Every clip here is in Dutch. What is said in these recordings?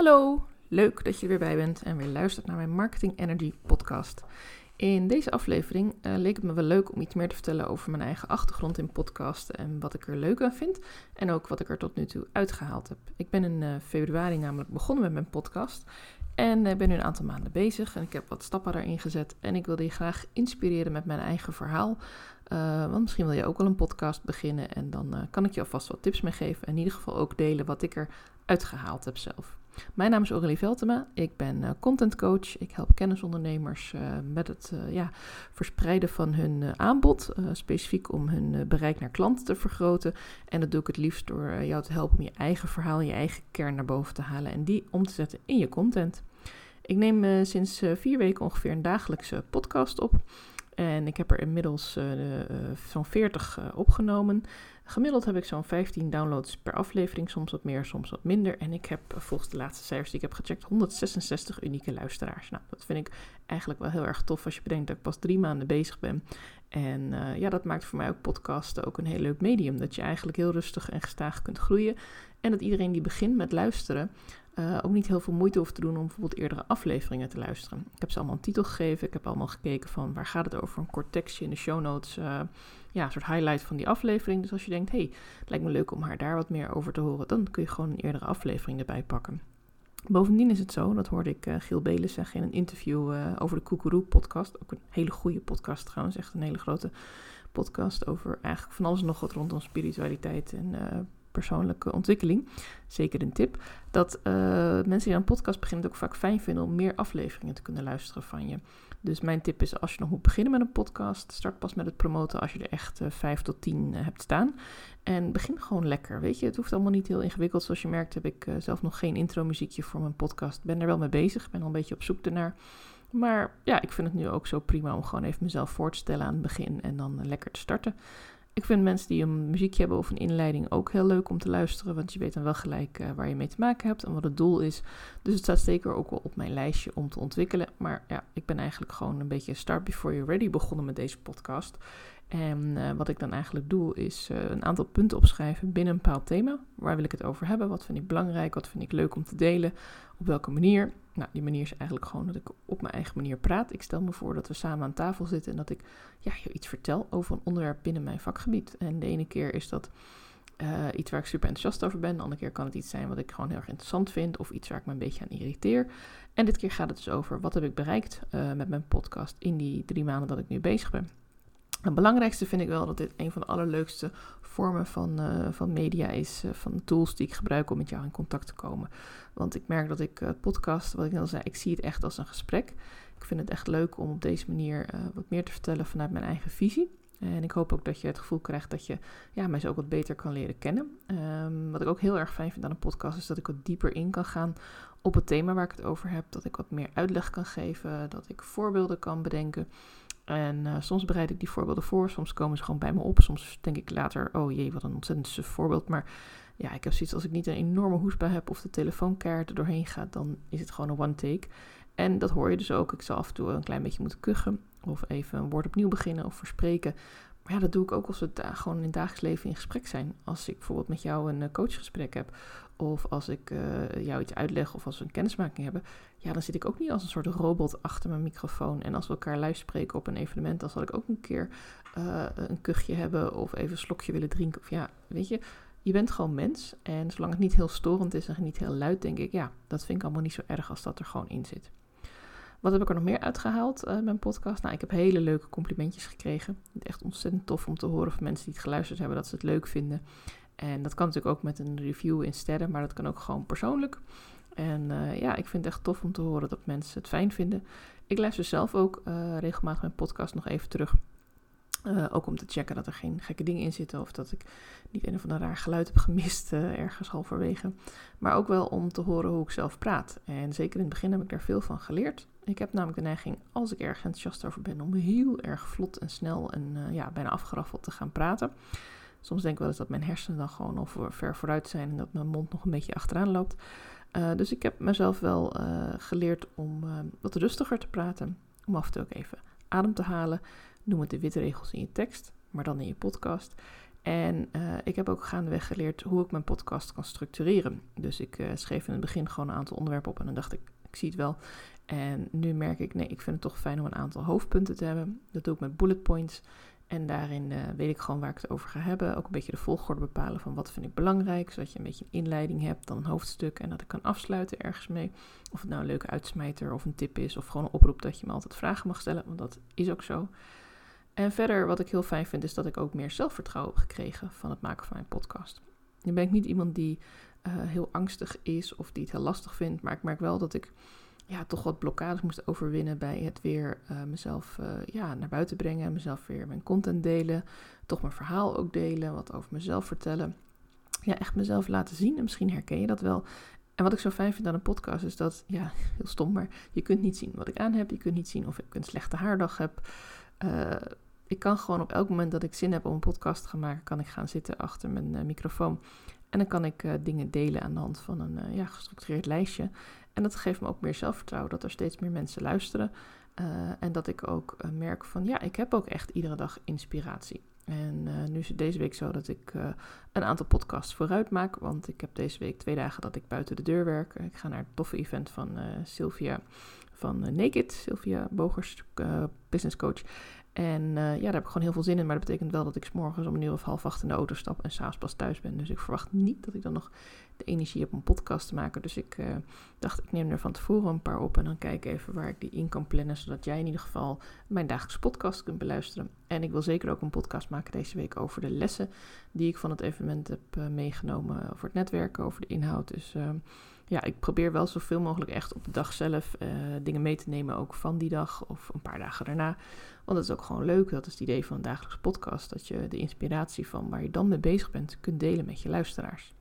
Hallo, leuk dat je er weer bij bent en weer luistert naar mijn Marketing Energy podcast. In deze aflevering uh, leek het me wel leuk om iets meer te vertellen over mijn eigen achtergrond in podcasten en wat ik er leuk aan vind en ook wat ik er tot nu toe uitgehaald heb. Ik ben in uh, februari namelijk begonnen met mijn podcast en uh, ben nu een aantal maanden bezig en ik heb wat stappen daarin gezet en ik wilde je graag inspireren met mijn eigen verhaal. want misschien wil je ook wel een podcast beginnen en dan kan ik je alvast wat tips meegeven en in ieder geval ook delen wat ik er uitgehaald heb zelf. Mijn naam is Aurélie Veltema. Ik ben uh, content coach. Ik help kennisondernemers uh, met het uh, ja, verspreiden van hun aanbod. specifiek om hun bereik naar klanten te vergroten. En dat doe ik het liefst door jou te helpen om je eigen verhaal, je eigen kern naar boven te halen. En die om te zetten in je content. Ik neem sinds vier weken ongeveer een dagelijkse podcast op. En ik heb er inmiddels zo'n 40 opgenomen. Gemiddeld heb ik zo'n 15 downloads per aflevering, soms wat meer, soms wat minder. En ik heb volgens de laatste cijfers die ik heb gecheckt 166 unieke luisteraars. Nou, dat vind ik eigenlijk wel heel erg tof als je bedenkt dat ik pas drie maanden bezig ben. En uh, ja, dat maakt voor mij ook podcasten ook een heel leuk medium. Dat je eigenlijk heel rustig en gestaag kunt groeien. En dat iedereen die begint met luisteren uh, ook niet heel veel moeite hoeft te doen om bijvoorbeeld eerdere afleveringen te luisteren. Ik heb ze allemaal een titel gegeven. Ik heb allemaal gekeken van waar gaat het over, een kort tekstje in de show notes. Ja, een soort highlight van die aflevering. Dus als je denkt, hey, het lijkt me leuk om haar daar wat meer over te horen, dan kun je gewoon een eerdere aflevering erbij pakken. Bovendien is het zo, dat hoorde ik uh, Giel zeggen in een interview uh, over de Koekeroe podcast. Ook een hele goede podcast trouwens, echt een hele grote podcast over eigenlijk van alles en nog wat rondom spiritualiteit en uh, persoonlijke ontwikkeling. Zeker een tip. Dat mensen die aan een podcast beginnen het ook vaak fijn vinden om meer afleveringen te kunnen luisteren van je. Dus mijn tip is als je nog moet beginnen met een podcast, start pas met het promoten als je er echt uh, vijf tot tien uh, hebt staan. En begin gewoon lekker, weet je. Het hoeft allemaal niet heel ingewikkeld. Zoals je merkt heb ik zelf nog geen intro muziekje voor mijn podcast. Ben er wel mee bezig, ben al een beetje op zoek ernaar. Maar ja, ik vind het nu ook zo prima om gewoon even mezelf voor te stellen aan het begin en dan lekker te starten. Ik vind mensen die een muziekje hebben of een inleiding ook heel leuk om te luisteren, want je weet dan wel gelijk uh, waar je mee te maken hebt en wat het doel is. Dus het staat zeker ook wel op mijn lijstje om te ontwikkelen. Maar ja, ik ben eigenlijk gewoon een beetje start before you're ready begonnen met deze podcast. En uh, wat ik dan eigenlijk doe, is uh, een aantal punten opschrijven binnen een bepaald thema. Waar wil ik het over hebben? Wat vind ik belangrijk? Wat vind ik leuk om te delen? Op welke manier? Nou, die manier is eigenlijk gewoon dat ik op mijn eigen manier praat. Ik stel me voor dat we samen aan tafel zitten en dat ik ja, je iets vertel over een onderwerp binnen mijn vakgebied. En de ene keer is dat uh, iets waar ik super enthousiast over ben. De andere keer kan het iets zijn wat ik gewoon heel erg interessant vind of iets waar ik me een beetje aan irriteer. En dit keer gaat het dus over wat heb ik bereikt met mijn podcast in die drie maanden dat ik nu bezig ben. Het belangrijkste vind ik wel dat dit een van de allerleukste vormen van, uh, van media is, uh, van tools die ik gebruik om met jou in contact te komen. Want ik merk dat ik uh, podcast, wat ik al zei, ik zie het echt als een gesprek. Ik vind het echt leuk om op deze manier wat meer te vertellen vanuit mijn eigen visie. En ik hoop ook dat je het gevoel krijgt dat je ja, mij zo ook wat beter kan leren kennen. Um, wat ik ook heel erg fijn vind aan een podcast is dat ik wat dieper in kan gaan op het thema waar ik het over heb. Dat ik wat meer uitleg kan geven, dat ik voorbeelden kan bedenken. En uh, soms bereid ik die voorbeelden voor, soms komen ze gewoon bij me op. Soms denk ik later, oh jee, wat een ontzettend voorbeeld. Maar ja, ik heb zoiets als ik niet een enorme hoesbui heb of de telefoonkaart er doorheen gaat, dan is het gewoon een one take. En dat hoor je dus ook. Ik zal af en toe een klein beetje moeten kuchen of even een woord opnieuw beginnen of verspreken. Maar ja, dat doe ik ook als we gewoon in het dagelijks leven in gesprek zijn. Als ik bijvoorbeeld met jou een eh, coachgesprek heb of als ik uh, jou iets uitleg of als we een kennismaking hebben, ja, dan zit ik ook niet als een soort robot achter mijn microfoon. En als we elkaar live spreken op een evenement, dan zal ik ook een keer uh, een kuchje hebben of even een slokje willen drinken. Of ja, weet je, je bent gewoon mens. En zolang het niet heel storend is en niet heel luid, denk ik, ja, dat vind ik allemaal niet zo erg als dat er gewoon in zit. Wat heb ik er nog meer uitgehaald, uh, mijn podcast? Nou, ik heb hele leuke complimentjes gekregen. Echt ontzettend tof om te horen van mensen die het geluisterd hebben, dat ze het leuk vinden. En dat kan natuurlijk ook met een review in sterren, maar dat kan ook gewoon persoonlijk. En uh, ja, ik vind het echt tof om te horen dat mensen het fijn vinden. Ik luister zelf ook uh, regelmatig mijn podcast nog even terug. Uh, ook om te checken dat er geen gekke dingen in zitten of dat ik niet een of ander raar geluid heb gemist ergens halverwege. Maar ook wel om te horen hoe ik zelf praat. En zeker in het begin heb ik daar veel van geleerd. Ik heb namelijk de neiging, als ik erg enthousiast over ben, om heel erg vlot en snel en ja, bijna afgeraffeld te gaan praten. Soms denk ik wel eens dat mijn hersenen dan gewoon al voor, ver vooruit zijn en dat mijn mond nog een beetje achteraan loopt. Uh, dus ik heb mezelf wel uh, geleerd om uh, wat rustiger te praten. Om af en toe ook even adem te halen. Noem het de witte regels in je tekst, maar dan in je podcast. En ik heb ook gaandeweg geleerd hoe ik mijn podcast kan structureren. Dus ik schreef in het begin gewoon een aantal onderwerpen op en dan dacht ik, ik zie het wel. En nu merk ik, nee, ik vind het toch fijn om een aantal hoofdpunten te hebben. Dat doe ik met bullet points. En daarin uh, weet ik gewoon waar ik het over ga hebben. Ook een beetje de volgorde bepalen van wat vind ik belangrijk. Zodat je een beetje een inleiding hebt, dan een hoofdstuk. En dat ik kan afsluiten ergens mee. Of het nou een leuke uitsmijter of een tip is. Of gewoon een oproep dat je me altijd vragen mag stellen. Want dat is ook zo. En verder, wat ik heel fijn vind, is dat ik ook meer zelfvertrouwen heb gekregen van het maken van mijn podcast. Nu ben ik niet iemand die uh, heel angstig is of die het heel lastig vindt. Maar ik merk wel dat ik ja, toch wat blokkades moest overwinnen bij het weer uh, mezelf uh, ja, naar buiten brengen. Mezelf weer mijn content delen. Toch mijn verhaal ook delen. Wat over mezelf vertellen. Ja, echt mezelf laten zien. En misschien herken je dat wel. En wat ik zo fijn vind aan een podcast is dat, ja, heel stom, maar je kunt niet zien wat ik aan heb. Je kunt niet zien of ik een slechte haardag heb. Uh, ik kan gewoon op elk moment dat ik zin heb om een podcast te gaan maken, kan ik gaan zitten achter mijn microfoon. En dan kan ik dingen delen aan de hand van een ja, gestructureerd lijstje. En dat geeft me ook meer zelfvertrouwen dat er steeds meer mensen luisteren. Uh, en dat ik ook uh, merk van ja, ik heb ook echt iedere dag inspiratie. En uh, nu is het deze week zo dat ik een aantal podcasts vooruit maak. Want ik heb deze week twee dagen dat ik buiten de deur werk. Ik ga naar het toffe event van Sylvia van Naked, Sylvia Bogers, business coach. En uh, ja, daar heb ik gewoon heel veel zin in. Maar dat betekent wel dat ik morgens om een uur of half acht in de auto stap en s'avonds pas thuis ben. Dus ik verwacht niet dat ik dan nog de energie heb om een podcast te maken. Dus ik uh, dacht, ik neem er van tevoren een paar op en dan kijk even waar ik die in kan plannen. Zodat jij in ieder geval mijn dagelijkse podcast kunt beluisteren. En ik wil zeker ook een podcast maken deze week over de lessen die ik van het evenement heb uh, meegenomen. Over het netwerken, over de inhoud. Dus ja, ik probeer wel zoveel mogelijk echt op de dag zelf uh, dingen mee te nemen, ook van die dag of een paar dagen daarna. Want dat is ook gewoon leuk. Dat is het idee van een dagelijkse podcast. Dat je de inspiratie van waar je dan mee bezig bent kunt delen met je luisteraars.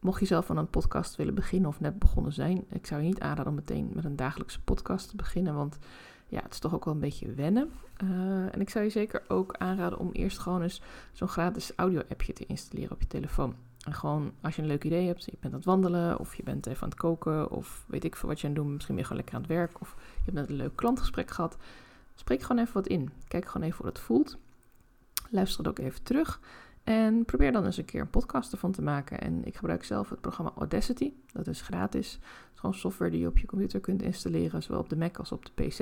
Mocht je zelf van een podcast willen beginnen of net begonnen zijn, ik zou je niet aanraden om meteen met een dagelijkse podcast te beginnen. Want ja, het is toch ook wel een beetje wennen. Uh, en ik zou je zeker ook aanraden om eerst gewoon eens zo'n gratis audio-appje te installeren op je telefoon. En gewoon als je een leuk idee hebt, je bent aan het wandelen of je bent even aan het koken of weet ik veel wat je aan het doen, misschien ben gewoon lekker aan het werk of je hebt net een leuk klantgesprek gehad. Spreek gewoon even wat in. Kijk gewoon even hoe het voelt. Luister het ook even terug. En probeer dan eens een keer een podcast ervan te maken. En ik gebruik zelf het programma Audacity. Dat is gratis. Het is gewoon software die je op je computer kunt installeren, zowel op de Mac als op de PC.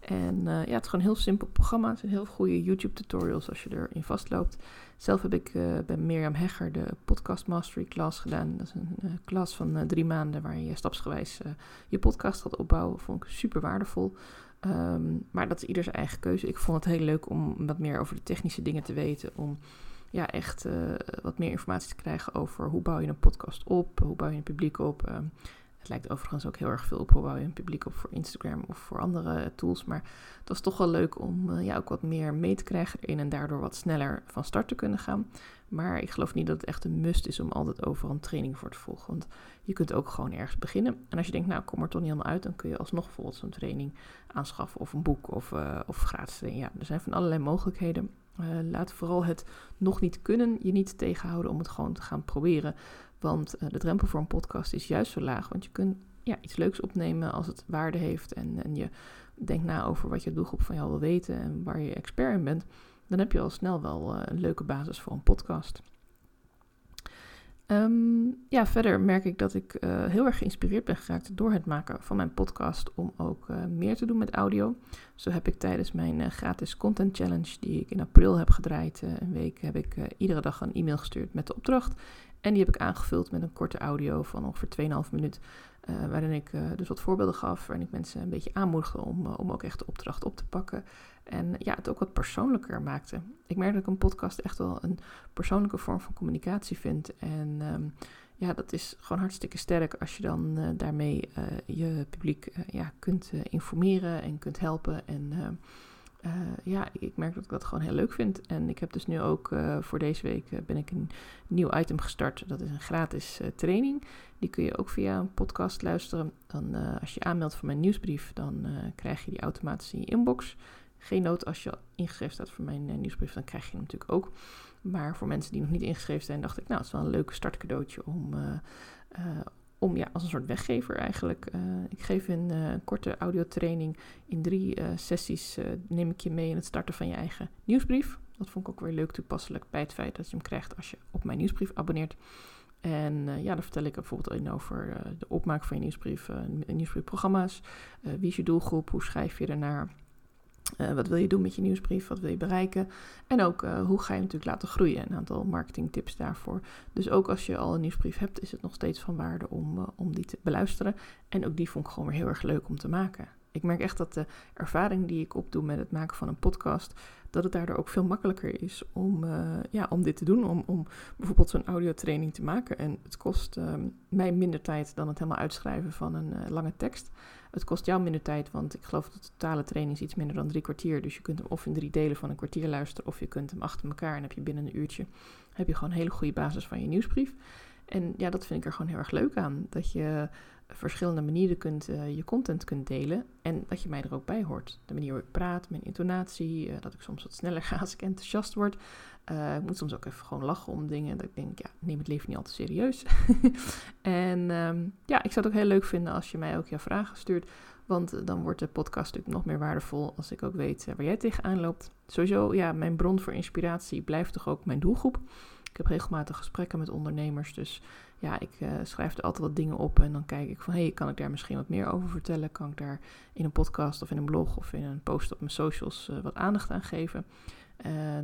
En uh, ja, het is gewoon een heel simpel programma. Het zijn heel goede YouTube tutorials als je erin vastloopt. Zelf heb ik uh, bij Mirjam Hegger de Podcast Mastery Class gedaan. Dat is een klas van drie maanden waar je stapsgewijs je podcast gaat opbouwen. Vond ik super waardevol. Um, maar dat is ieder zijn eigen keuze. Ik vond het heel leuk om wat meer over de technische dingen te weten. Om ja, echt uh, wat meer informatie te krijgen over hoe bouw je een podcast op, hoe bouw je een publiek op. Um, het lijkt overigens ook heel erg veel op hoe bouw je een publiek op voor Instagram of voor andere tools. Maar het was toch wel leuk om uh, ja, ook wat meer mee te krijgen erin en daardoor wat sneller van start te kunnen gaan. Maar ik geloof niet dat het echt een must is om altijd overal een training voor te volgen. Want je kunt ook gewoon ergens beginnen. En als je denkt, nou, kom er toch niet helemaal uit, dan kun je alsnog bijvoorbeeld zo'n training aanschaffen of een boek of, uh, of gratis. Ja, er zijn van allerlei mogelijkheden. Uh, laat vooral het nog niet kunnen je niet tegenhouden om het gewoon te gaan proberen. Want uh, de drempel voor een podcast is juist zo laag. Want je kunt ja, iets leuks opnemen als het waarde heeft. En, en je denkt na over wat je doelgroep van jou wil weten en waar je expert in bent. Dan heb je al snel wel uh, een leuke basis voor een podcast. Um, ja, verder merk ik dat ik uh, heel erg geïnspireerd ben geraakt door het maken van mijn podcast om ook uh, meer te doen met audio. Zo heb ik tijdens mijn uh, gratis content challenge die ik in april heb gedraaid, een week, heb ik iedere dag een e-mail gestuurd met de opdracht. En die heb ik aangevuld met een korte audio van ongeveer 2,5 minuut. Waarin ik dus wat voorbeelden gaf, waarin ik mensen een beetje aanmoedigde om, om ook echt de opdracht op te pakken. En ja, het ook wat persoonlijker maakte. Ik merk dat ik een podcast echt wel een persoonlijke vorm van communicatie vind. En um, ja, dat is gewoon hartstikke sterk als je dan daarmee je publiek ja, kunt informeren en kunt helpen. En ja, ik merk dat ik dat gewoon heel leuk vind. En ik heb dus nu ook voor deze week ben ik een nieuw item gestart. Dat is een gratis training. Die kun je ook via een podcast luisteren. Dan, als je aanmeldt voor mijn nieuwsbrief, dan krijg je die automatisch in je inbox. Geen nood als je ingeschreven staat voor mijn nieuwsbrief, dan krijg je hem natuurlijk ook. Maar voor mensen die nog niet ingeschreven zijn, dacht ik, nou, het is wel een leuk startcadeautje om om ja, als een soort weggever eigenlijk. Ik geef een korte audiotraining. In drie sessies neem ik je mee in het starten van je eigen nieuwsbrief. Dat vond ik ook weer leuk toepasselijk bij het feit dat je hem krijgt als je op mijn nieuwsbrief abonneert. En ja, daar vertel ik bijvoorbeeld in over de opmaak van je nieuwsbrief, nieuwsbriefprogramma's. wie is je doelgroep? Hoe schrijf je ernaar? Uh, wat wil je doen met je nieuwsbrief? Wat wil je bereiken? En ook uh, hoe ga je natuurlijk laten groeien? Een aantal marketingtips daarvoor. Dus ook als je al een nieuwsbrief hebt, is het nog steeds van waarde om, uh, om die te beluisteren. En ook die vond ik gewoon weer heel erg leuk om te maken. Ik merk echt dat de ervaring die ik opdoe met het maken van een podcast, dat het daardoor ook veel makkelijker is om, ja, om dit te doen. Om, om bijvoorbeeld zo'n audiotraining te maken. En het kost mij minder tijd dan het helemaal uitschrijven van een lange tekst. Het kost jou minder tijd, want ik geloof dat de totale training is iets minder dan drie kwartier. Dus je kunt hem of in drie delen van een kwartier luisteren, of je kunt hem achter elkaar en heb je binnen een uurtje heb je gewoon een hele goede basis van je nieuwsbrief. En ja, dat vind ik er gewoon heel erg leuk aan. Dat je verschillende manieren kunt, uh, je content kunt delen. En dat je mij er ook bij hoort. De manier waarop ik praat, mijn intonatie, uh, dat ik soms wat sneller ga als ik enthousiast word. Uh, ik moet soms ook even gewoon lachen om dingen. Dat ik denk, ja, neem het leven niet al te serieus. en um, ja, ik zou het ook heel leuk vinden als je mij ook jouw vragen stuurt. Want dan wordt de podcast natuurlijk nog meer waardevol als ik ook weet waar jij tegenaan loopt. Sowieso, ja, mijn bron voor inspiratie blijft toch ook mijn doelgroep. Ik heb regelmatig gesprekken met ondernemers, dus ja, ik uh, schrijf er altijd wat dingen op en dan kijk ik van, hé, hey, kan ik daar misschien wat meer over vertellen? Kan ik daar in een podcast of in een blog of in een post op mijn socials uh, wat aandacht aan geven?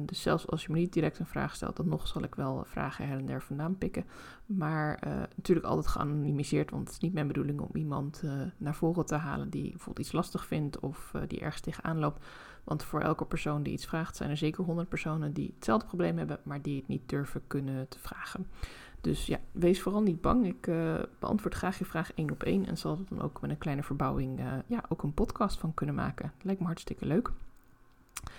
Dus zelfs als je me niet direct een vraag stelt, dan nog zal ik wel vragen her en der vandaan pikken. Maar natuurlijk altijd geanonimiseerd, want het is niet mijn bedoeling om iemand naar voren te halen die bijvoorbeeld iets lastig vindt of die ergens tegenaan loopt. Want voor elke persoon die iets vraagt, zijn er zeker honderd personen die hetzelfde probleem hebben, maar die het niet durven kunnen te vragen. Dus ja, wees vooral niet bang. Ik uh, beantwoord graag je vraag één op één en zal er dan ook met een kleine verbouwing uh, ja, ook een podcast van kunnen maken. Lijkt me hartstikke leuk.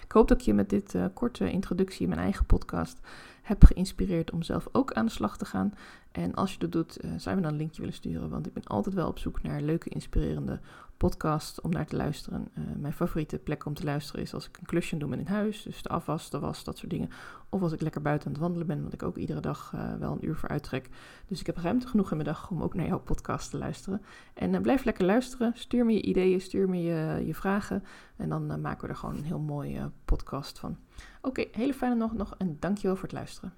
Ik hoop dat ik je met dit uh, korte introductie in mijn eigen podcast heb geïnspireerd om zelf ook aan de slag te gaan. En als je dat doet, zou je me dan een linkje willen sturen, want ik ben altijd wel op zoek naar leuke, inspirerende podcast om naar te luisteren. Uh, mijn favoriete plek om te luisteren is als ik een klusje doe met een huis. Dus de afwas, de was, dat soort dingen. Of als ik lekker buiten aan het wandelen ben, wat ik ook iedere dag uh, wel een uur voor uittrek. Dus ik heb ruimte genoeg in mijn dag om ook naar jouw podcast te luisteren. En uh, blijf lekker luisteren. Stuur me je ideeën, stuur me je, je vragen. En dan maken we er gewoon een heel mooie podcast van. Oké, hele fijne nog, nog en dankjewel voor het luisteren.